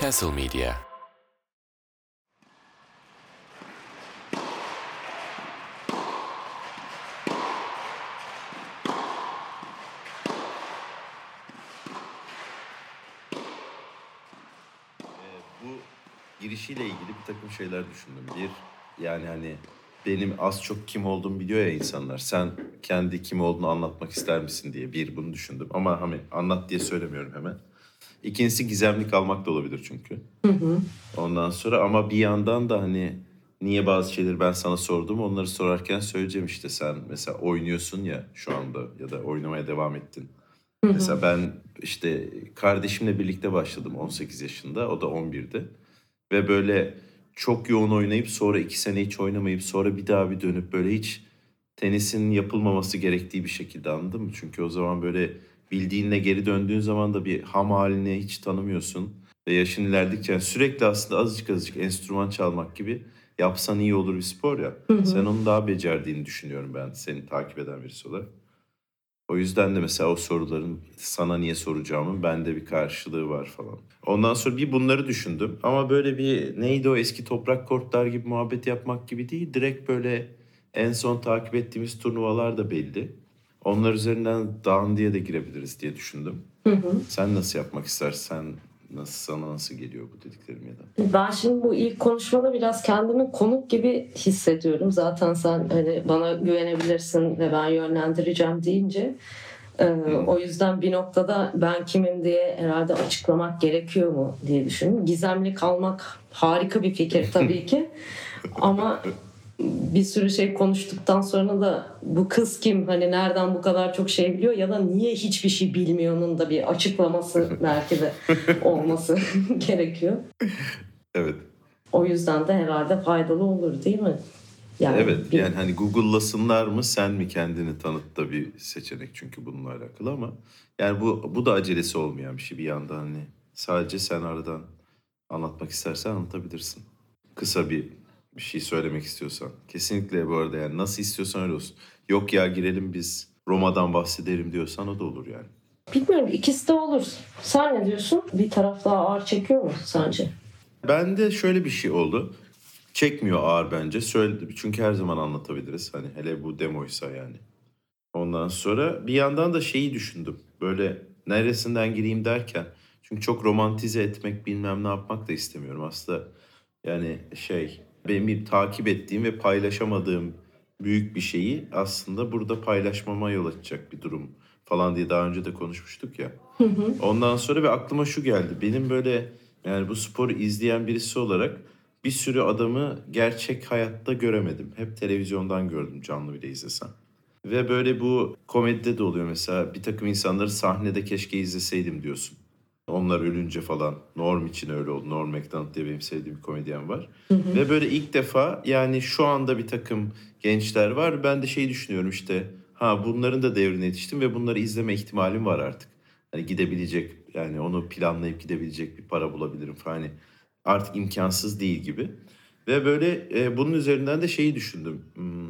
Castle Media bu girişiyle ilgili bir takım şeyler düşündüm. Bir, yani hani benim az çok kim olduğumu biliyor ya insanlar. Sen kendi kim olduğunu anlatmak ister misin diye bir bunu düşündüm. Ama hani anlat diye söylemiyorum hemen. İkincisi gizemli kalmak da olabilir çünkü. Ondan sonra ama bir yandan da hani niye bazı şeyleri ben sana sordum onları sorarken söyleyeceğim işte sen mesela oynuyorsun ya şu anda ya da oynamaya devam ettin. Mesela ben işte kardeşimle birlikte başladım 18 yaşında o da 11'de ve böyle çok yoğun oynayıp sonra iki sene hiç oynamayıp sonra bir daha bir dönüp böyle hiç tenisin yapılmaması gerektiği bir şekilde anladın mı? Çünkü o zaman böyle bildiğinle geri döndüğün zaman da bir ham halini hiç tanımıyorsun. Ve yaşın ilerledikçe yani sürekli aslında azıcık azıcık enstrüman çalmak gibi yapsan iyi olur bir spor ya. Sen onu daha becerdiğini düşünüyorum ben seni takip eden birisi olarak. O yüzden de mesela o soruların sana niye soracağımın bende bir karşılığı var falan. Ondan sonra bir bunları düşündüm. Ama böyle bir neydi o eski toprak kortlar gibi muhabbet yapmak gibi değil. Direkt böyle en son takip ettiğimiz turnuvalar da belli. Onlar üzerinden dağın diye de girebiliriz diye düşündüm. Sen nasıl yapmak istersen nasıl sana nasıl geliyor bu dediklerim ya da? Ben şimdi bu ilk konuşmada biraz kendimi konuk gibi hissediyorum. Zaten sen hani bana güvenebilirsin ve ben yönlendireceğim deyince e, o yüzden bir noktada ben kimim diye herhalde açıklamak gerekiyor mu diye düşündüm. Gizemli kalmak harika bir fikir tabii ki. Ama bir sürü şey konuştuktan sonra da bu kız kim hani nereden bu kadar çok şey biliyor ya da niye hiçbir şey bilmiyor'nun da bir açıklaması belki de olması gerekiyor. Evet. O yüzden de herhalde faydalı olur değil mi? Evet bir- yani hani Google'lasınlar mı sen mi kendini tanıt da bir seçenek çünkü bununla alakalı ama yani bu bu da acelesi olmayan bir şey bir yandan hani sadece sen aradan anlatmak istersen anlatabilirsin. Kısa bir bir şey söylemek istiyorsan. Kesinlikle bu arada yani nasıl istiyorsan öyle olsun. Yok ya girelim biz Roma'dan bahsedelim diyorsan o da olur yani. Bilmiyorum ikisi de olur. Sen ne diyorsun? Bir taraf daha ağır çekiyor mu sence? Bende şöyle bir şey oldu. Çekmiyor ağır bence. Söyle, çünkü her zaman anlatabiliriz. Hani hele bu demoysa yani. Ondan sonra bir yandan da şeyi düşündüm. Böyle neresinden gireyim derken. Çünkü çok romantize etmek bilmem ne yapmak da istemiyorum. Aslında yani şey benim takip ettiğim ve paylaşamadığım büyük bir şeyi aslında burada paylaşmama yol açacak bir durum falan diye daha önce de konuşmuştuk ya. Ondan sonra ve aklıma şu geldi. Benim böyle yani bu sporu izleyen birisi olarak bir sürü adamı gerçek hayatta göremedim. Hep televizyondan gördüm canlı bile izlesem. Ve böyle bu komedide de oluyor mesela bir takım insanları sahnede keşke izleseydim diyorsun. Onlar ölünce falan. Norm için öyle oldu. Norm MacDonald diye benim sevdiğim bir komedyen var. Ve böyle ilk defa yani şu anda bir takım gençler var. Ben de şey düşünüyorum işte ha bunların da devrine yetiştim ve bunları izleme ihtimalim var artık. Hani gidebilecek yani onu planlayıp gidebilecek bir para bulabilirim falan. Hani artık imkansız değil gibi. Ve böyle e, bunun üzerinden de şeyi düşündüm. Hmm,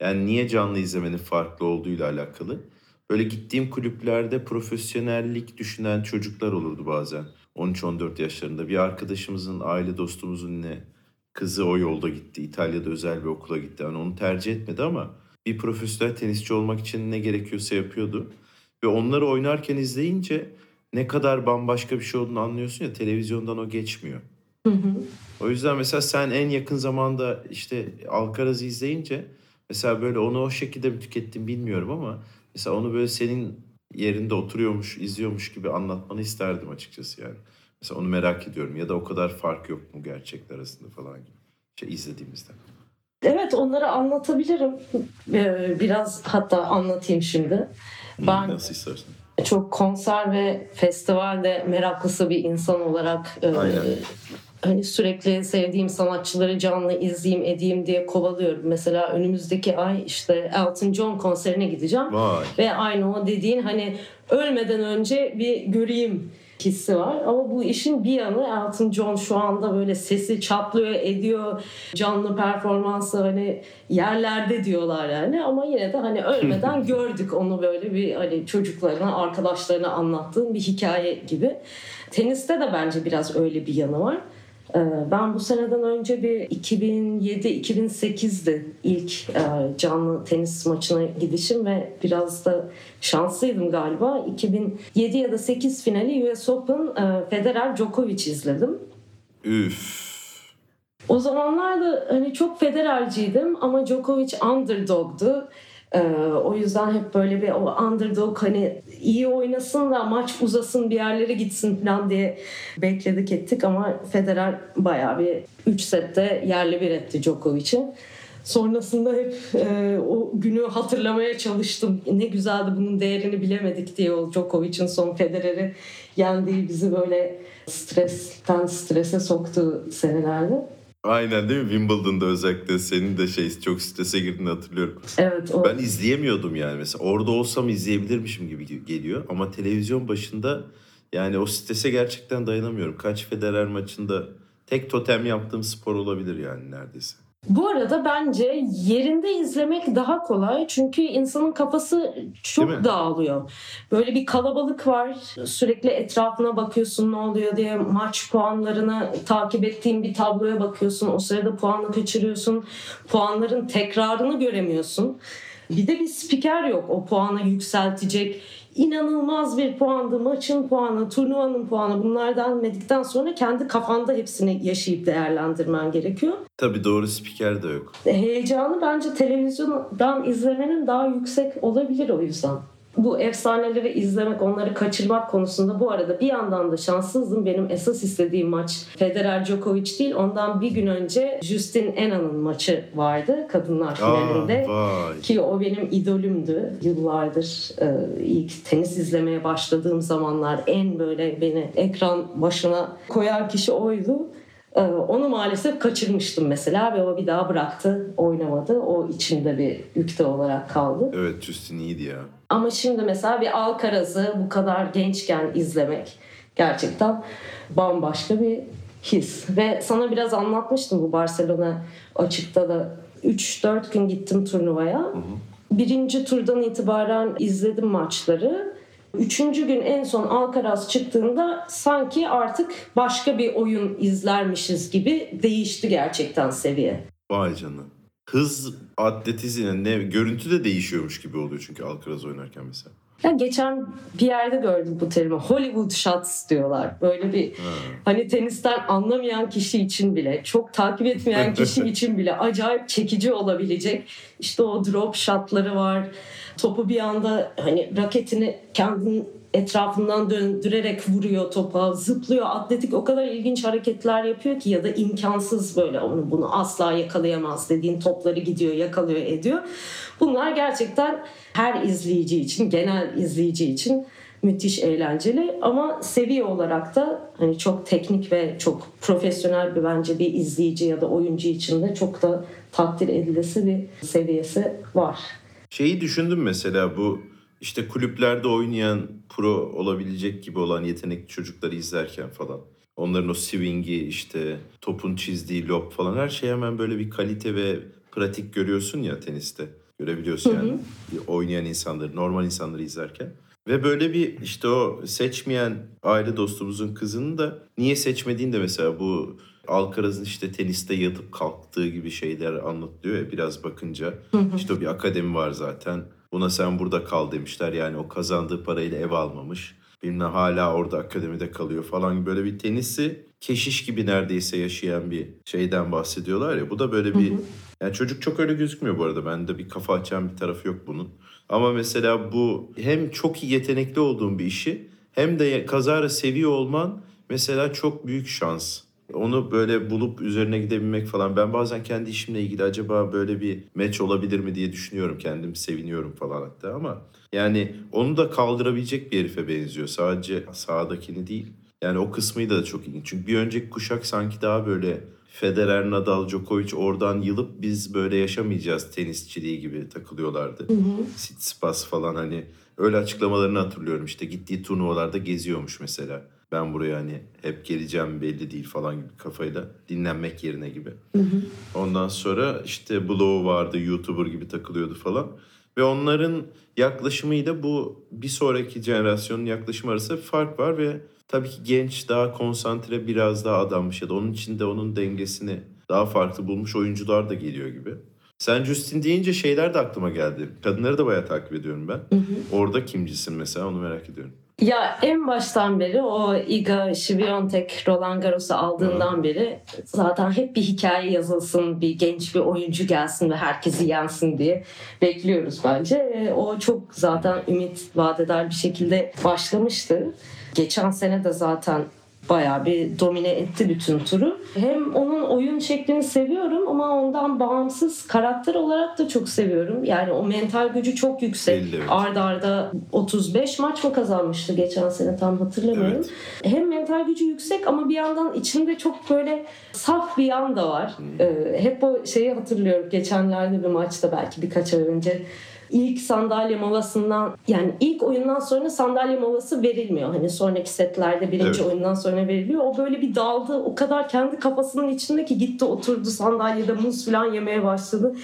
yani niye canlı izlemenin farklı olduğuyla alakalı. Böyle gittiğim kulüplerde profesyonellik düşünen çocuklar olurdu bazen. 13-14 yaşlarında. Bir arkadaşımızın, aile dostumuzun ne kızı o yolda gitti. İtalya'da özel bir okula gitti. Yani onu tercih etmedi ama bir profesyonel tenisçi olmak için ne gerekiyorsa yapıyordu. Ve onları oynarken izleyince ne kadar bambaşka bir şey olduğunu anlıyorsun ya televizyondan o geçmiyor. O yüzden mesela sen en yakın zamanda işte Alcaraz'ı izleyince mesela böyle onu o şekilde mi tükettin bilmiyorum ama mesela onu böyle senin yerinde oturuyormuş, izliyormuş gibi anlatmanı isterdim açıkçası yani. Mesela onu merak ediyorum ya da o kadar fark yok mu gerçekler arasında falan gibi. Şey izlediğimizde. Evet onları anlatabilirim. Ee, Biraz hatta anlatayım şimdi. Ben Nasıl istersen. çok konser ve festivalde meraklısı bir insan olarak e, Aynen. Hani sürekli sevdiğim sanatçıları canlı izleyeyim edeyim diye kovalıyorum. Mesela önümüzdeki ay işte Elton John konserine gideceğim. Vay. Ve aynı o dediğin hani ölmeden önce bir göreyim hissi var. Ama bu işin bir yanı Elton John şu anda böyle sesi çatlıyor ediyor. Canlı performansı hani yerlerde diyorlar yani. Ama yine de hani ölmeden gördük onu böyle bir hani çocuklarına, arkadaşlarına anlattığım bir hikaye gibi. Teniste de bence biraz öyle bir yanı var. Ee, ben bu seneden önce bir 2007-2008'di ilk e, canlı tenis maçına gidişim ve biraz da şanslıydım galiba. 2007 ya da 8 finali US Open e, Federer Djokovic izledim. Üf. O zamanlarda hani çok Federer'ciydim ama Djokovic underdog'du. Ee, o yüzden hep böyle bir o underdog hani iyi oynasın da maç uzasın bir yerlere gitsin falan diye bekledik ettik ama Federer bayağı bir 3 sette yerli bir etti Djokovic'i. Sonrasında hep e, o günü hatırlamaya çalıştım. Ne güzeldi bunun değerini bilemedik diye o Djokovic'in son Federer'i yendiği bizi böyle stresten strese soktu senelerde. Aynen değil mi? Wimbledon'da özellikle senin de şey çok strese girdiğini hatırlıyorum. Evet. O... Ben izleyemiyordum yani mesela. Orada olsam izleyebilirmişim gibi geliyor. Ama televizyon başında yani o strese gerçekten dayanamıyorum. Kaç Federer maçında tek totem yaptığım spor olabilir yani neredeyse. Bu arada bence yerinde izlemek daha kolay çünkü insanın kafası çok dağılıyor. Böyle bir kalabalık var. Sürekli etrafına bakıyorsun ne oluyor diye maç puanlarını takip ettiğin bir tabloya bakıyorsun. O sırada puanı kaçırıyorsun. Puanların tekrarını göremiyorsun. Bir de bir spiker yok o puanı yükseltecek inanılmaz bir puandı. Maçın puanı, turnuvanın puanı bunlar denmedikten sonra kendi kafanda hepsini yaşayıp değerlendirmen gerekiyor. Tabii doğru spiker de yok. Heyecanı bence televizyondan izlemenin daha yüksek olabilir o yüzden bu efsaneleri izlemek, onları kaçırmak konusunda bu arada bir yandan da şanssızdım. Benim esas istediğim maç Federer Djokovic değil. Ondan bir gün önce Justin Ena'nın maçı vardı kadınlar finalinde. Aa, Ki o benim idolümdü. Yıllardır e, ilk tenis izlemeye başladığım zamanlar en böyle beni ekran başına koyan kişi oydu. Ee, onu maalesef kaçırmıştım mesela ve o bir daha bıraktı, oynamadı. O içinde bir ükte olarak kaldı. Evet, Justin iyiydi ya. Ama şimdi mesela bir Alcaraz'ı bu kadar gençken izlemek gerçekten bambaşka bir his. Ve sana biraz anlatmıştım bu Barcelona açıkta da 3-4 gün gittim turnuvaya. Hı hı. Birinci turdan itibaren izledim maçları. Üçüncü gün en son Alcaraz çıktığında sanki artık başka bir oyun izlermişiz gibi değişti gerçekten seviye. Vay canına. Hız, atletizm, ne görüntü de değişiyormuş gibi oluyor çünkü Alcaraz oynarken mesela. Ya geçen bir yerde gördüm bu terimi. Hollywood shots diyorlar. Böyle bir ha. hani tenisten anlamayan kişi için bile, çok takip etmeyen kişi için bile acayip çekici olabilecek işte o drop shotları var topu bir anda hani raketini kendinin etrafından döndürerek vuruyor topa, zıplıyor. Atletik o kadar ilginç hareketler yapıyor ki ya da imkansız böyle onu bunu asla yakalayamaz dediğin topları gidiyor, yakalıyor, ediyor. Bunlar gerçekten her izleyici için, genel izleyici için müthiş eğlenceli ama seviye olarak da hani çok teknik ve çok profesyonel bir bence bir izleyici ya da oyuncu için de çok da takdir edilesi bir seviyesi var. Şeyi düşündüm mesela bu işte kulüplerde oynayan pro olabilecek gibi olan yetenekli çocukları izlerken falan. Onların o swing'i işte topun çizdiği lob falan her şey hemen böyle bir kalite ve pratik görüyorsun ya teniste. Görebiliyorsun yani hı hı. oynayan insanları, normal insanları izlerken. Ve böyle bir işte o seçmeyen aile dostumuzun kızını da niye seçmediğini de mesela bu Alcaraz'ın işte teniste yatıp kalktığı gibi şeyler anlatılıyor ya biraz bakınca. Hı hı. İşte bir akademi var zaten. Buna sen burada kal demişler. Yani o kazandığı parayla ev almamış. Bilmem hala orada akademide kalıyor falan böyle bir tenisi keşiş gibi neredeyse yaşayan bir şeyden bahsediyorlar ya. Bu da böyle bir yani çocuk çok öyle gözükmüyor bu arada. Bende bir kafa açan bir tarafı yok bunun. Ama mesela bu hem çok iyi yetenekli olduğun bir işi hem de kazara seviyor olman mesela çok büyük şans. Onu böyle bulup üzerine gidebilmek falan. Ben bazen kendi işimle ilgili acaba böyle bir match olabilir mi diye düşünüyorum. Kendim seviniyorum falan hatta ama yani onu da kaldırabilecek bir herife benziyor. Sadece sağdakini değil. Yani o kısmı da çok ilginç. Çünkü bir önceki kuşak sanki daha böyle Federer, Nadal, Djokovic oradan yılıp biz böyle yaşamayacağız tenisçiliği gibi takılıyorlardı. Hı Tsitsipas falan hani öyle açıklamalarını hatırlıyorum. İşte gittiği turnuvalarda geziyormuş mesela. Ben buraya hani hep geleceğim belli değil falan gibi kafayla dinlenmek yerine gibi. Ondan sonra işte Blow vardı, YouTuber gibi takılıyordu falan. Ve onların yaklaşımıyla bu bir sonraki jenerasyonun yaklaşımı arasında fark var ve tabii ki genç, daha konsantre, biraz daha adanmış ya da onun içinde onun dengesini daha farklı bulmuş oyuncular da geliyor gibi. Sen Justin deyince şeyler de aklıma geldi. Kadınları da bayağı takip ediyorum ben. Orada kimcisin mesela onu merak ediyorum. Ya en baştan beri o Iga Świątek Roland Garros'u aldığından beri zaten hep bir hikaye yazılsın, bir genç bir oyuncu gelsin ve herkesi yensin diye bekliyoruz bence. E, O çok zaten ümit vadeder bir şekilde başlamıştı. Geçen sene de zaten bayağı bir domine etti bütün turu. Hem onun oyun şeklini seviyorum ama ondan bağımsız karakter olarak da çok seviyorum. Yani o mental gücü çok yüksek. Belli, evet. Arda arda 35 maç mı kazanmıştı geçen sene tam hatırlamıyorum. Evet. Hem mental gücü yüksek ama bir yandan içinde çok böyle saf bir yan da var. Hmm. Ee, hep o şeyi hatırlıyorum geçenlerde bir maçta belki birkaç ay önce ilk sandalye molasından yani ilk oyundan sonra sandalye molası verilmiyor. Hani sonraki setlerde birinci Evet. oyundan sonra veriliyor. O böyle bir daldı. O kadar kendi kafasının içinde ki gitti oturdu sandalyede muz falan yemeye başladı.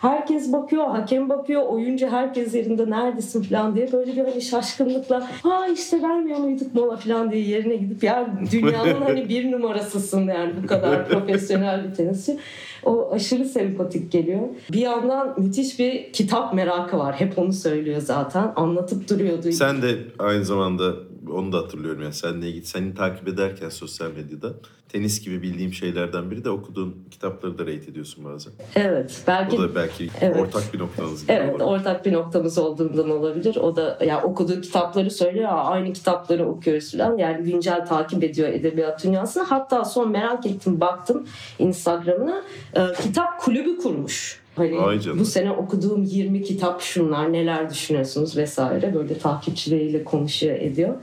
Herkes bakıyor, hakem bakıyor, oyuncu herkes yerinde neredesin falan diye böyle bir hani şaşkınlıkla ha işte vermiyor muyduk mola falan diye yerine gidip ya dünyanın hani bir numarasısın yani bu kadar profesyonel bir tenisçi. O aşırı sempatik geliyor. Bir yandan müthiş bir kitap merakı var. Hep onu söylüyor zaten. Anlatıp duruyordu. Sen de aynı zamanda onu da hatırlıyorum yani seninle ilgili seni takip ederken sosyal medyada tenis gibi bildiğim şeylerden biri de okuduğun kitapları da rate ediyorsun bazen. Evet. Belki Bu da belki Evet. ortak bir noktanız gibi Evet, ama. ortak bir noktamız olduğundan olabilir. O da ya okuduğu kitapları söylüyor, "Aa, aynı kitapları okuyoruz falan. Yani güncel takip ediyor edebiyat dünyasını. Hatta son merak ettim, baktım Instagram'ına. e, kitap kulübü kurmuş. Hani Vay canına. bu sene okuduğum 20 kitap şunlar, neler düşünüyorsunuz vesaire. Böyle takipçileriyle konuşuyor, ediyor.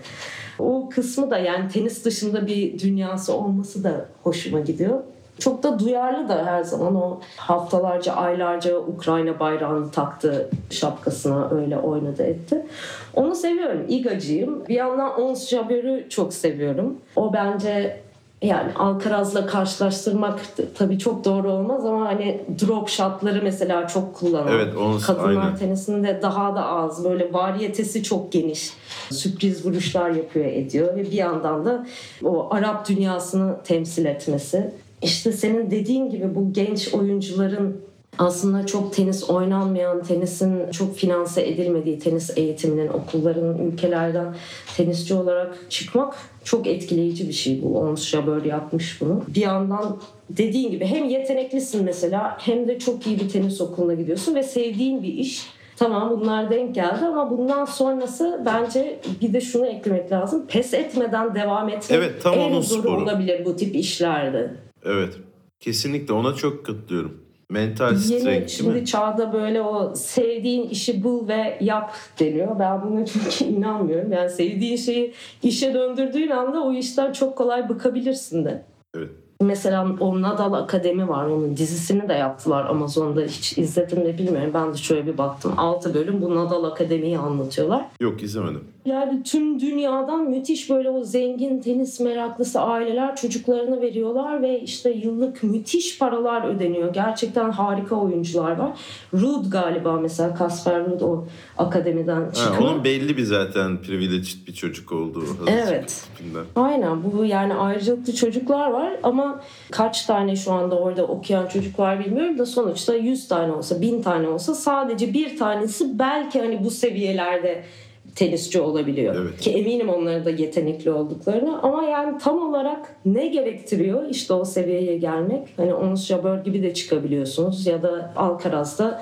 O kısmı da yani tenis dışında bir dünyası olması da hoşuma gidiyor. Çok da duyarlı da her zaman o haftalarca, aylarca Ukrayna bayrağını taktı şapkasına öyle oynadı etti. Onu seviyorum. Igacıyım. Bir yandan Ons Jabeur'ü çok seviyorum. O bence yani Alcaraz'la karşılaştırmak tabii çok doğru olmaz ama hani drop shotları mesela çok kullanan. Evet, Ons Kadınlar aynen. tenisinde daha da az. Böyle variyetesi çok geniş. Sürpriz vuruşlar yapıyor ediyor ve bir yandan da o Arap dünyasını temsil etmesi. İşte senin dediğin gibi bu genç oyuncuların aslında çok tenis oynanmayan, tenisin çok finanse edilmediği, tenis eğitiminin okulların ülkelerden tenisçi olarak çıkmak çok etkileyici bir şey bu. Ons Jabeur yapmış bunu. Bir yandan dediğin gibi hem yeteneklisin mesela hem de çok iyi bir tenis okuluna gidiyorsun ve sevdiğin bir iş. Tamam bunlar denk geldi ama bundan sonrası bence bir de şunu eklemek lazım. Pes etmeden devam etmek Evet, tam en onun zoru sporu. olabilir bu tip işlerde. Evet. Kesinlikle ona çok katılıyorum. Mental Yeni strength değil şimdi çağda böyle o sevdiğin işi bul ve yap deniyor. Ben buna çok inanmıyorum. Yani sevdiğin şeyi işe döndürdüğün anda o işten çok kolay bıkabilirsin de. Evet. Mesela o Nadal Akademi var. Onun dizisini de yaptılar Amazon'da. Hiç izledim mi bilmiyorum. Ben de şöyle bir baktım. 6 bölüm bu Nadal Akademi'yi anlatıyorlar. Yok izlemedim. Yani tüm dünyadan müthiş böyle o zengin tenis meraklısı aileler çocuklarını veriyorlar ve işte yıllık müthiş paralar ödeniyor. Gerçekten harika oyuncular var. Ruud galiba mesela Kasper Ruud o akademiden Ha, çıkma. onun belli bir zaten privileged bir çocuk olduğu. Evet. tipinden. Aynen bu yani ayrıcalıklı çocuklar var ama kaç tane şu anda orada okuyan çocuk var bilmiyorum da sonuçta 100 tane olsa 1000 tane olsa sadece bir tanesi belki hani bu seviyelerde tenisçi olabiliyor. Evet. Ki eminim onların da yetenekli olduklarını ama yani tam olarak ne gerektiriyor işte o seviyeye gelmek? Hani Ons Jabeur gibi de çıkabiliyorsunuz ya da Alcaraz'da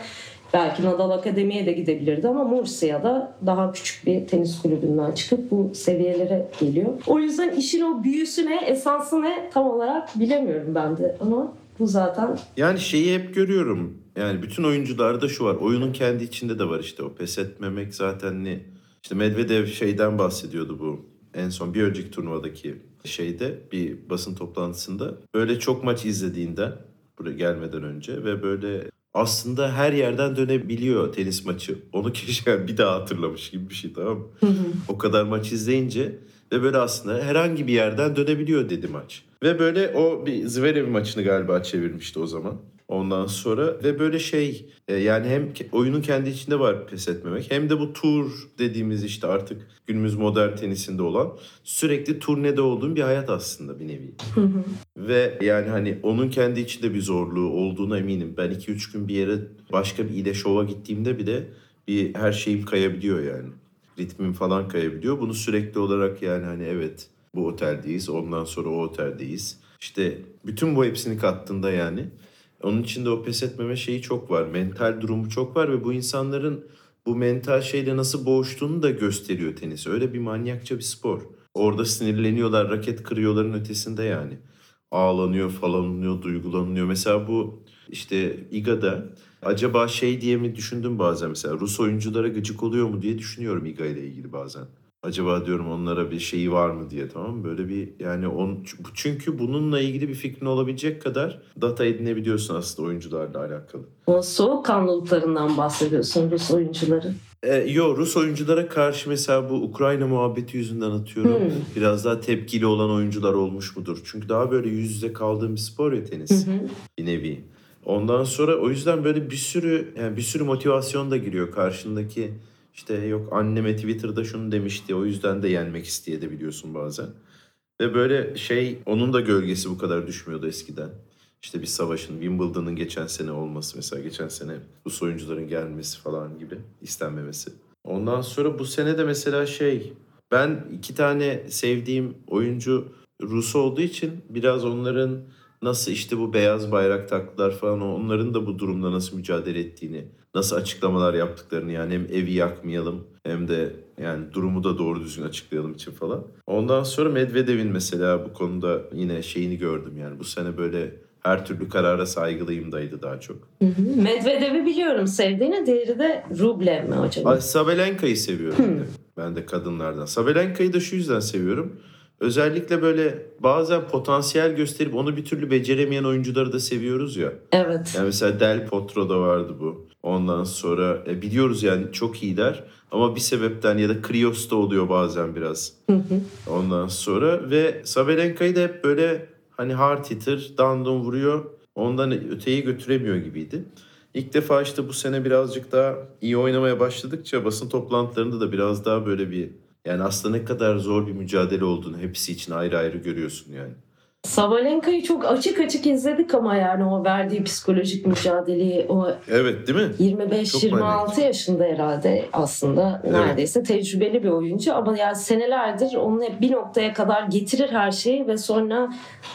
belki Nadal Akademi'ye de gidebilirdi ama Murcia'da daha küçük bir tenis kulübünden çıkıp bu seviyelere geliyor. O yüzden işin o büyüsü ne, esansı ne tam olarak bilemiyorum ben de ama bu zaten Yani şeyi hep görüyorum. Yani bütün oyuncularda şu var. Oyunun kendi içinde de var işte. O pes etmemek zaten ne? İşte Medvedev şeyden bahsediyordu bu. En son bir önceki turnuvadaki şeyde bir basın toplantısında. Böyle çok maç izlediğinden buraya gelmeden önce ve böyle aslında her yerden dönebiliyor tenis maçı. Onu keşke bir daha hatırlamış gibi bir şey tamam mı? O kadar maç izleyince ve böyle aslında herhangi bir yerden dönebiliyor dedi maç. Ve böyle o bir Zverev maçını galiba çevirmişti o zaman. Ondan sonra ve böyle şey e, yani hem oyunun kendi içinde var pes etmemek hem de bu tur dediğimiz işte artık günümüz modern tenisinde olan sürekli turnede olduğun bir hayat aslında bir nevi. ve yani hani onun kendi içinde bir zorluğu olduğuna eminim. Ben 2-3 gün bir yere başka bir ile şova gittiğimde bile bir her şeyim kayabiliyor yani. Ritmim falan kayabiliyor. Bunu sürekli olarak yani hani evet bu oteldeyiz ondan sonra o oteldeyiz. İşte bütün bu hepsini kattığında yani onun içinde o pes etmeme şeyi çok var. Mental durumu çok var ve bu insanların bu mental şeyle nasıl boğuştuğunu da gösteriyor tenis. Öyle bir manyakça bir spor. Orada sinirleniyorlar, raket kırıyorların ötesinde yani. Ağlanıyor, falanlanıyor, duygulanıyor. Mesela bu işte İGA'da acaba şey diye mi düşündüm bazen mesela Rus oyunculara gıcık oluyor mu diye düşünüyorum İGA ile ilgili bazen. Acaba diyorum onlara bir şeyi var mı diye tamam mı? Böyle bir yani on, çünkü bununla ilgili bir fikrin olabilecek kadar data edinebiliyorsun aslında oyuncularla alakalı. O soğukkanlılıklarından bahsediyorsun Rus oyuncuların. E, yo Rus oyunculara karşı mesela bu Ukrayna muhabbeti yüzünden atıyorum. Hmm. Biraz daha tepkili olan oyuncular olmuş mudur? Çünkü daha böyle yüz yüze kaldığım bir spor ya tenis. Hı Bir nevi. Ondan sonra o yüzden böyle bir sürü yani bir sürü motivasyon da giriyor karşındaki işte yok anneme Twitter'da şunu demişti o yüzden de yenmek isteyebiliyorsun bazen. Ve böyle şey onun da gölgesi bu kadar düşmüyordu eskiden. İşte bir savaşın Wimbledon'ın geçen sene olması mesela geçen sene Rus oyuncuların gelmesi falan gibi istenmemesi. Ondan sonra bu sene de mesela şey ben iki tane sevdiğim oyuncu Rus olduğu için biraz onların nasıl işte bu beyaz bayrak taktılar falan onların da bu durumda nasıl mücadele ettiğini nasıl açıklamalar yaptıklarını yani hem evi yakmayalım hem de yani durumu da doğru düzgün açıklayalım için falan. Ondan sonra Medvedev'in mesela bu konuda yine şeyini gördüm yani bu sene böyle her türlü karara saygılıyım daydı daha çok. Medvedev'i biliyorum sevdiğini. Diğeri de Rublev mi acaba? Ay, Sabalenka'yı seviyorum. Hı. De. Ben de kadınlardan. Sabalenka'yı da şu yüzden seviyorum. Özellikle böyle bazen potansiyel gösterip onu bir türlü beceremeyen oyuncuları da seviyoruz ya. Evet. Yani mesela Del Potro da vardı bu. Ondan sonra e, biliyoruz yani çok iyiler ama bir sebepten ya da Krios da oluyor bazen biraz. Hı hı. Ondan sonra ve Sabalenka'yı da hep böyle hani hard hitter, dandon vuruyor. Ondan öteyi götüremiyor gibiydi. İlk defa işte bu sene birazcık daha iyi oynamaya başladıkça basın toplantılarında da biraz daha böyle bir yani aslında ne kadar zor bir mücadele olduğunu hepsi için ayrı ayrı görüyorsun yani. Sabalenka'yı çok açık açık izledik ama yani o verdiği psikolojik mücadeleyi o Evet değil mi? 25-26 yaşında herhalde aslında evet. neredeyse tecrübeli bir oyuncu ama yani senelerdir onu hep bir noktaya kadar getirir her şeyi ve sonra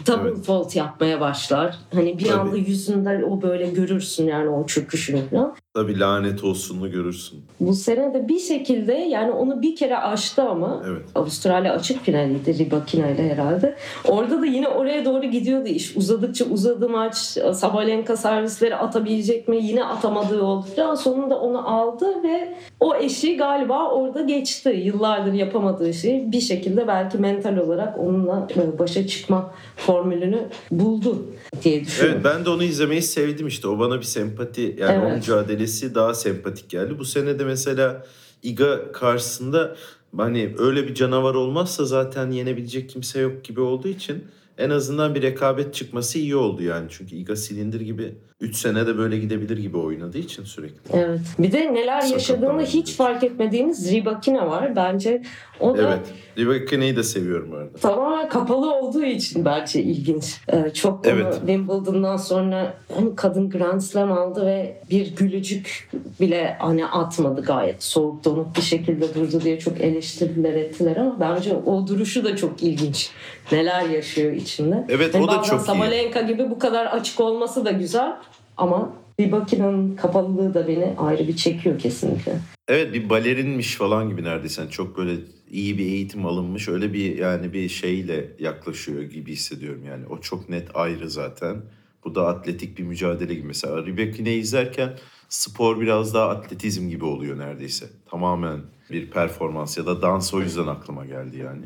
double evet. fault yapmaya başlar. Hani bir Tabii. anda yüzünde o böyle görürsün yani o çöküşünü falan. Tabii lanet olsunlu görürsün. Bu sene de bir şekilde yani onu bir kere aştı ama evet. Avustralya açık finaliydi Ribakina ile herhalde. Orada da yine oraya doğru gidiyordu iş. Uzadıkça uzadı maç. Sabalenka servisleri atabilecek mi? Yine atamadığı oldu. Daha sonunda onu aldı ve o eşi galiba orada geçti. Yıllardır yapamadığı şey bir şekilde belki mental olarak onunla başa çıkma formülünü buldu diye düşünüyorum. Evet ben de onu izlemeyi sevdim işte. O bana bir sempati yani evet. o mücadelesi daha sempatik geldi. Bu sene de mesela Iga karşısında hani öyle bir canavar olmazsa zaten yenebilecek kimse yok gibi olduğu için en azından bir rekabet çıkması iyi oldu yani. Çünkü Iga Silindir gibi 3 sene de böyle gidebilir gibi oynadığı için sürekli. Evet. Bir de neler yaşadığını hiç fark etmediğimiz Ribakina var. Bence o da... Evet. Ribakina'yı da seviyorum arada. Tamamen kapalı olduğu için bence ilginç. Ee, çok evet. Wimbledon'dan sonra hani kadın Grand Slam aldı ve bir gülücük bile hani atmadı gayet soğuk donuk bir şekilde durdu diye çok eleştirdiler ettiler ama bence o duruşu da çok ilginç. Neler yaşıyor içinde. Evet hani o da çok Sabalenka iyi. gibi bu kadar açık olması da güzel ama bir makinenin kapalılığı da beni ayrı bir çekiyor kesinlikle. Evet bir balerinmiş falan gibi neredeyse. Yani çok böyle iyi bir eğitim alınmış öyle bir yani bir şeyle yaklaşıyor gibi hissediyorum yani. O çok net ayrı zaten. Bu da atletik bir mücadele gibi. Mesela Rebekine izlerken spor biraz daha atletizm gibi oluyor neredeyse. Tamamen bir performans ya da dans o yüzden aklıma geldi yani.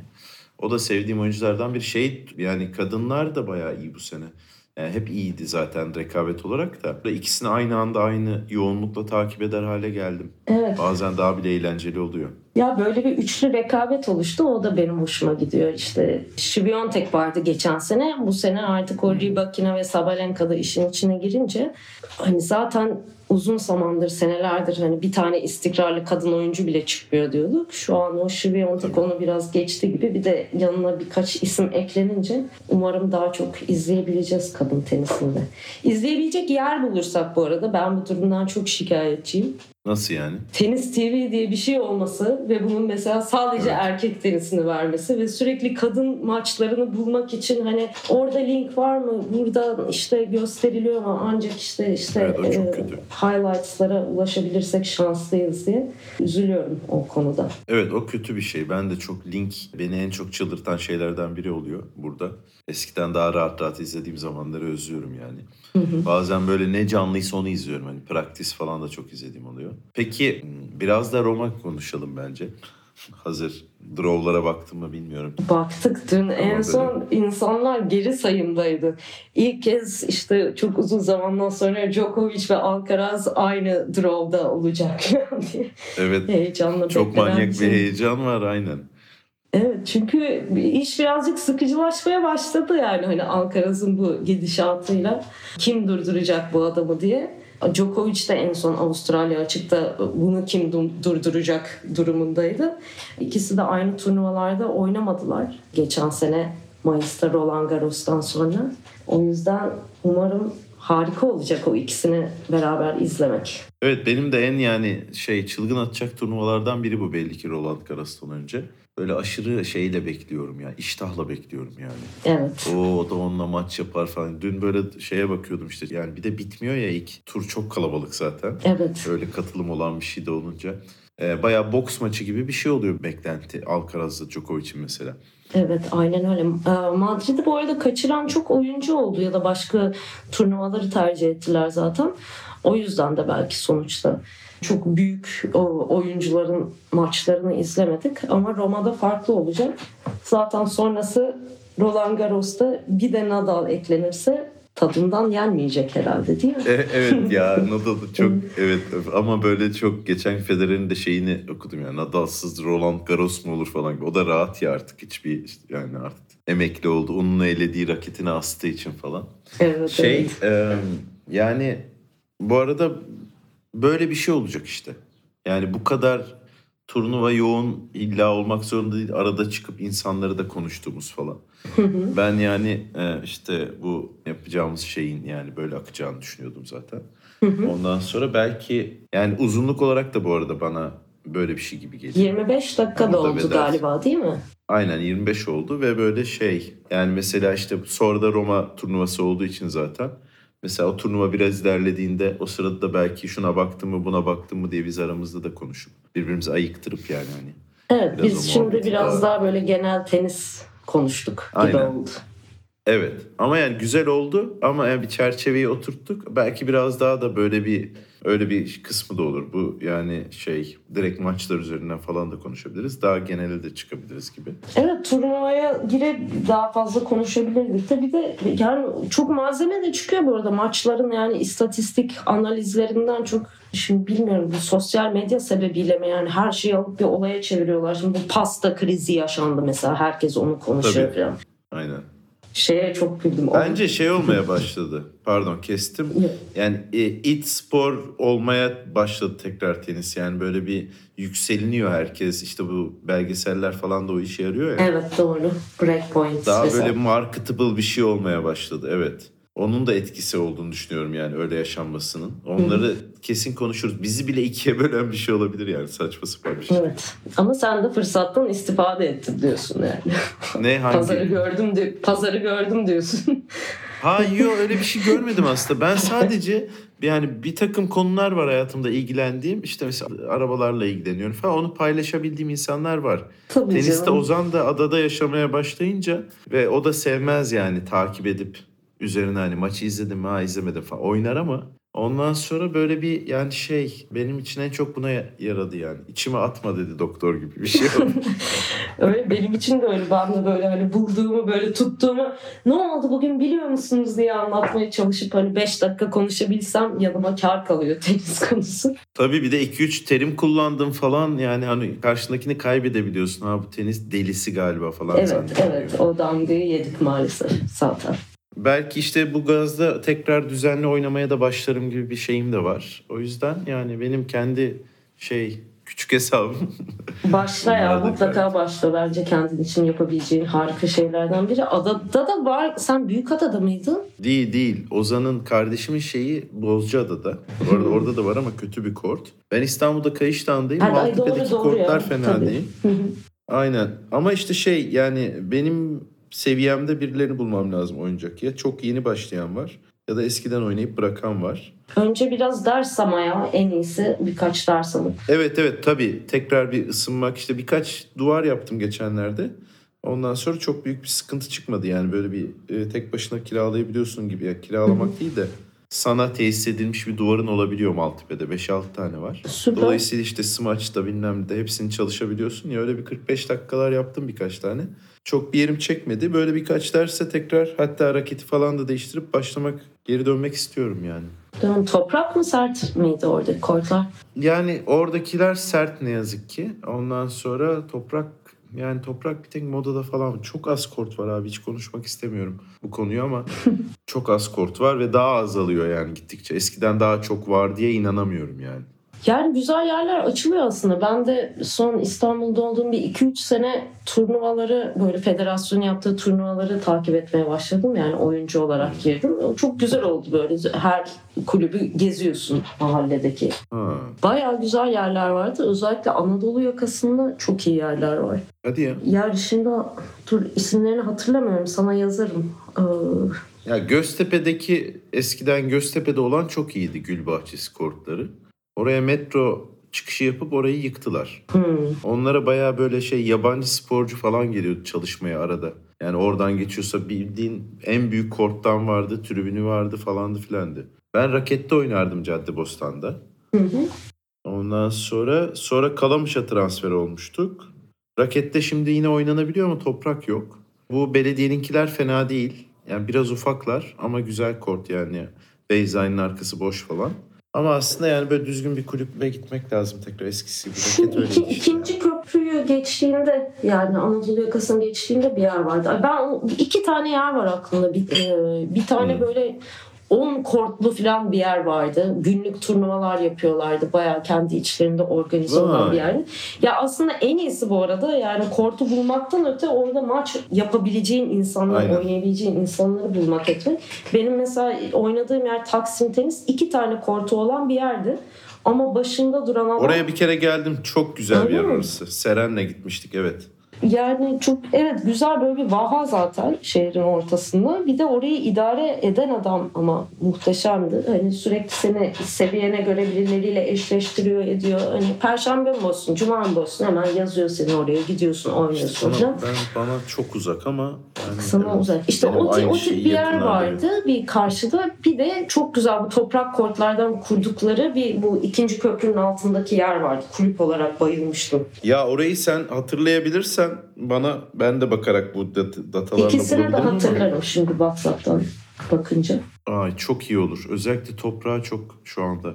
O da sevdiğim oyunculardan bir şey yani kadınlar da bayağı iyi bu sene. Yani hep iyiydi zaten rekabet olarak da. İkisini aynı anda aynı yoğunlukla takip eder hale geldim. Evet. Bazen daha bile eğlenceli oluyor. Ya böyle bir üçlü rekabet oluştu. O da benim hoşuma gidiyor. İşte Şibiontek vardı geçen sene. Bu sene artık o Rybakina ve Sabalenka da işin içine girince hani zaten uzun zamandır senelerdir hani bir tane istikrarlı kadın oyuncu bile çıkmıyor diyorduk. Şu an o Şibiontek onu biraz geçti gibi bir de yanına birkaç isim eklenince umarım daha çok izleyebileceğiz kadın tenisinde. İzleyebilecek yer bulursak bu arada ben bu durumdan çok şikayetçiyim. Nasıl yani? Tenis TV diye bir şey olması ve bunun mesela sadece Evet. erkek tenisini vermesi ve sürekli kadın maçlarını bulmak için hani orada link var mı? Burada işte gösteriliyor mu? Ancak işte işte Evet, e, highlights'lara ulaşabilirsek şanslıyız diye üzülüyorum o konuda. Evet o kötü bir şey. Ben de çok link beni en çok çıldırtan şeylerden biri oluyor burada. Eskiden daha rahat rahat izlediğim zamanları özlüyorum yani. Bazen böyle ne canlıysa onu izliyorum. Hani praktis falan da çok izlediğim oluyor. Peki biraz da Roma konuşalım bence. Hazır drawlara baktım mı bilmiyorum. Baktık dün en böyle- son insanlar geri sayımdaydı. İlk kez işte çok uzun zamandan sonra Djokovic ve Alcaraz aynı draw'da olacak diye Evet heyecanla çok manyak bir heyecan var aynen. Evet çünkü iş birazcık sıkıcılaşmaya başladı yani hani Alcaraz'ın bu gidişatıyla kim durduracak bu adamı diye. Djokovic de en son Avustralya açıkta bunu kim du- durduracak durumundaydı. İkisi de aynı turnuvalarda oynamadılar. Geçen sene Mayıs'ta Roland Garros'tan sonra. O yüzden umarım harika olacak o ikisini beraber izlemek. Evet benim de en yani şey çılgın atacak turnuvalardan biri bu belli ki Roland Garros'tan önce. Böyle aşırı şeyle bekliyorum ya. iştahla bekliyorum yani. Evet. O, o da onunla maç yapar falan. Dün böyle şeye bakıyordum işte. Yani bir de bitmiyor ya ilk tur çok kalabalık zaten. Evet. Öyle katılım olan bir şey de olunca. Ee, bayağı boks maçı gibi bir şey oluyor beklenti. Alcaraz'la Djokovic'in mesela. Evet aynen öyle. Ee, Madrid'i bu arada kaçıran çok oyuncu oldu ya da başka turnuvaları tercih ettiler zaten. O yüzden de belki sonuçta çok büyük o oyuncuların maçlarını izlemedik ama Roma'da farklı olacak. Zaten sonrası Roland Garros'ta bir de Nadal eklenirse tadından yenmeyecek herhalde değil mi? E, evet ya Nadal da çok evet ama böyle çok geçen Federer'in de şeyini okudum ya Nadal'sız Roland Garros mu olur falan gibi. O da rahat ya artık hiçbir işte yani artık emekli oldu. Onun elediği raketini astığı için falan. Evet, Şey evet. e, yani bu arada böyle bir şey olacak işte. Yani bu kadar turnuva yoğun illa olmak zorunda değil. Arada çıkıp insanları da konuştuğumuz falan. Ben yani e, işte bu yapacağımız şeyin yani böyle akacağını düşünüyordum zaten. Ondan sonra belki yani uzunluk olarak da bu arada bana böyle bir şey gibi geliyor. 25 dakika Onu da oldu bedel. galiba değil mi? Aynen 25 oldu ve böyle şey yani mesela işte sonra da Roma turnuvası olduğu için zaten mesela o turnuva biraz ilerlediğinde o sırada da belki şuna baktım mı buna baktım mı diye biz aramızda da konuşup birbirimizi ayıktırıp yani hani. Evet Biraz biz şimdi biraz daha- daha böyle genel tenis konuştuk gibi Aynen. oldu. Evet ama yani güzel oldu ama yani bir çerçeveyi oturttuk. Belki biraz daha da böyle bir öyle bir kısmı da olur. Bu yani şey direkt maçlar üzerinden falan da konuşabiliriz. Daha genele de çıkabiliriz gibi. Evet turnuvaya girip daha fazla konuşabilirdik. Tabii de yani çok malzeme de çıkıyor bu arada maçların yani istatistik analizlerinden çok şimdi bilmiyorum bu sosyal medya sebebiyle mi yani her şeyi alıp bir olaya çeviriyorlar. Şimdi bu pasta krizi yaşandı mesela herkes onu konuşuyor Tabii. falan. Aynen. Şeye çok güldüm. Bence şey olmaya başladı. Pardon kestim. Yani e, it spor olmaya başladı tekrar tenis. Yani böyle bir yükseliniyor herkes. İşte bu belgeseller falan da o işe yarıyor ya. Evet doğru. Breakpoint. Daha mesela. böyle marketable bir şey olmaya başladı. Evet. Onun da etkisi olduğunu düşünüyorum yani öyle yaşanmasının. Onları kesin konuşuruz. Bizi bile ikiye bölen bir şey olabilir yani saçma sapan bir şey. Evet. Ama sen de fırsattan istifade ettin diyorsun yani. Ne hangi? Pazarı gördüm di- pazarı gördüm diyorsun. Ha yok öyle bir şey görmedim aslında. Ben sadece yani bir takım konular var hayatımda ilgilendiğim. İşte mesela arabalarla ilgileniyorum falan. Onu paylaşabildiğim insanlar var. Tabii Teniste canım. Ozan da adada yaşamaya başlayınca ve o da sevmez yani takip edip üzerine hani maçı izledim mi ha izlemedim falan oynar ama Ondan sonra böyle bir yani şey benim için en çok buna yaradı yani. İçime atma dedi doktor gibi bir şey oldu. öyle benim için de öyle. Ben de böyle hani bulduğumu böyle tuttuğumu ne oldu bugün biliyor musunuz diye anlatmaya çalışıp hani 5 dakika konuşabilsem yanıma kar kalıyor tenis konusu. Tabii bir de 2-3 terim kullandım falan yani hani karşındakini kaybedebiliyorsun. Ha bu tenis delisi galiba falan. Evet evet o damgayı yedik maalesef zaten. Belki işte bu gazda tekrar düzenli oynamaya da başlarım gibi bir şeyim de var. O yüzden yani benim kendi şey küçük hesabım. Başla ya mutlaka başla. Bence kendin için yapabileceğin harika şeylerden biri. Adada da var. Sen büyük adada mıydın? Değil değil. Ozan'ın kardeşimin şeyi Bozcaada'da. Orada, orada da var ama kötü bir kort. Ben İstanbul'da Kayıştağ'ındayım. Maltepe'deki kortlar ya. fena Tabii. değil. Aynen. Ama işte şey yani benim seviyemde birilerini bulmam lazım oynayacak. Ya çok yeni başlayan var ya da eskiden oynayıp bırakan var. Önce biraz ders ama ya en iyisi birkaç ders alıp. Evet evet tabii tekrar bir ısınmak işte birkaç duvar yaptım geçenlerde. Ondan sonra çok büyük bir sıkıntı çıkmadı yani böyle bir e, tek başına kiralayabiliyorsun gibi ya kiralamak değil de sana tesis edilmiş bir duvarın olabiliyor Maltepe'de 5-6 tane var. Süper. Dolayısıyla işte smaçta bilmem de hepsini çalışabiliyorsun ya öyle bir 45 dakikalar yaptım birkaç tane. Çok bir yerim çekmedi. Böyle birkaç derse tekrar hatta raketi falan da değiştirip başlamak, geri dönmek istiyorum yani. Dön, toprak mı sert miydi orada kortlar? Yani oradakiler sert ne yazık ki. Ondan sonra toprak yani toprak bir tek modada falan çok az kort var abi hiç konuşmak istemiyorum bu konuyu ama çok az kort var ve daha azalıyor yani gittikçe. Eskiden daha çok var diye inanamıyorum yani. Yani güzel yerler açılıyor aslında. Ben de son İstanbul'da olduğum bir 2-3 sene turnuvaları böyle federasyon yaptığı turnuvaları takip etmeye başladım. Yani oyuncu olarak girdim. Çok güzel oldu böyle. Her kulübü geziyorsun mahalledeki. Hmm. Bayağı güzel yerler vardı. Özellikle Anadolu yakasında çok iyi yerler var. Hadi ya. Yer dışında dur isimlerini hatırlamıyorum. Sana yazarım. Ee... Ya Göztepe'deki eskiden Göztepe'de olan çok iyiydi gül bahçesi kortları. Oraya metro çıkışı yapıp orayı yıktılar. Hmm. Onlara baya böyle şey yabancı sporcu falan geliyordu çalışmaya arada. Yani oradan geçiyorsa bildiğin en büyük korttan vardı, tribünü vardı falandı filandı. Ben rakette oynardım Caddebostan'da. Hı Ondan sonra sonra Kalamış'a transfer olmuştuk. Rakette şimdi yine oynanabiliyor ama toprak yok. Bu belediyeninkiler fena değil. Yani biraz ufaklar ama güzel kort yani. Beyza'nın arkası boş falan. Ama aslında yani böyle düzgün bir kulübe gitmek lazım tekrar eskisi gibi. Şimdi iki, ikinci köprüyü geçtiğinde yani Anadolu yakasını geçtiğinde bir yer vardı. Ben iki tane yer var aklımda. Bir, e, bir tane hmm. böyle 10 kortlu falan bir yer vardı. Günlük turnuvalar yapıyorlardı. Baya kendi içlerinde organize olan bir yer. Ya aslında en iyisi bu arada yani kortu bulmaktan öte orada maç yapabileceğin insanları, Aynen. oynayabileceğin insanları bulmak etmek. Benim mesela oynadığım yer Taksim Tenis. iki tane kortu olan bir yerdi. Ama başında duran adam... Oraya bir kere geldim. Çok güzel Öyle bir yer orası. Seren'le gitmiştik evet. Yani çok evet güzel böyle bir vaha zaten şehrin ortasında. Bir de orayı idare eden adam ama muhteşemdi. Hani sürekli seni seviyene göre birileriyle eşleştiriyor ediyor. Hani perşembe mi olsun, cuma mı olsun hemen yazıyor seni oraya gidiyorsun, oynuyorsun işte bana, ben, bana çok uzak ama yani sana evet, uzak. İşte o, o tip bir yer vardı bir karşıda. Bir de çok güzel bu toprak kortlardan kurdukları bir bu ikinci köprünün altındaki yer vardı. Kulüp olarak bayılmıştım. Ya orayı sen hatırlayabilirsen bana ben de bakarak bu dat datalarla İkisini de hatırlarım şimdi WhatsApp'tan bakınca. Ay çok iyi olur. Özellikle toprağa çok şu anda.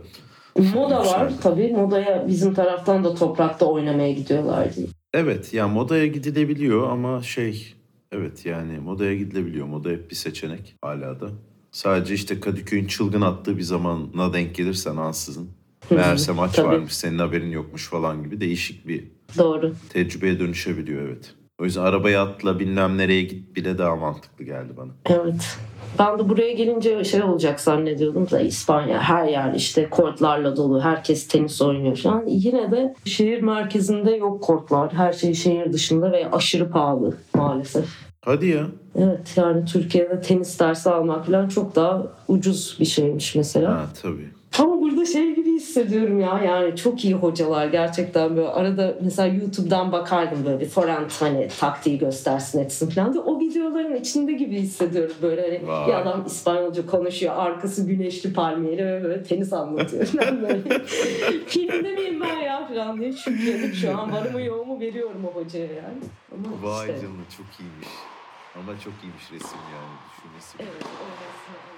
Moda var tabii. Modaya bizim taraftan da toprakta oynamaya gidiyorlardı. Evet ya modaya gidilebiliyor ama şey evet yani modaya gidilebiliyor. Moda hep bir seçenek hala da. Sadece işte Kadıköy'ün çılgın attığı bir zamana denk gelirsen ansızın. Meğerse maç Tabii. varmış senin haberin yokmuş falan gibi değişik bir Doğru. tecrübeye dönüşebiliyor evet. O yüzden arabaya atla bilmem nereye git bile daha mantıklı geldi bana. Evet. Ben de buraya gelince şey olacak zannediyordum da İspanya her yer işte kortlarla dolu. Herkes tenis oynuyor şu an. Yine de şehir merkezinde yok kortlar. Her şey şehir dışında ve aşırı pahalı maalesef. Hadi ya. Evet yani Türkiye'de tenis dersi almak falan çok daha ucuz bir şeymiş mesela. Ha tabii. Ama burada şey gibi hissediyorum ya yani çok iyi hocalar gerçekten böyle arada mesela YouTube'dan bakardım böyle bir forent hani taktiği göstersin etsin falan diye o videoların içinde gibi hissediyorum böyle hani Vay. bir adam İspanyolca konuşuyor arkası güneşli palmiyeli ve böyle tenis anlatıyor falan böyle filmde miyim ben ya falan diye şükredip şu an varımı yoğumu veriyorum o hocaya yani. Ama Vay işte, canına çok iyiymiş. Ama çok iyiymiş resim yani düşünmesi. Evet, öyle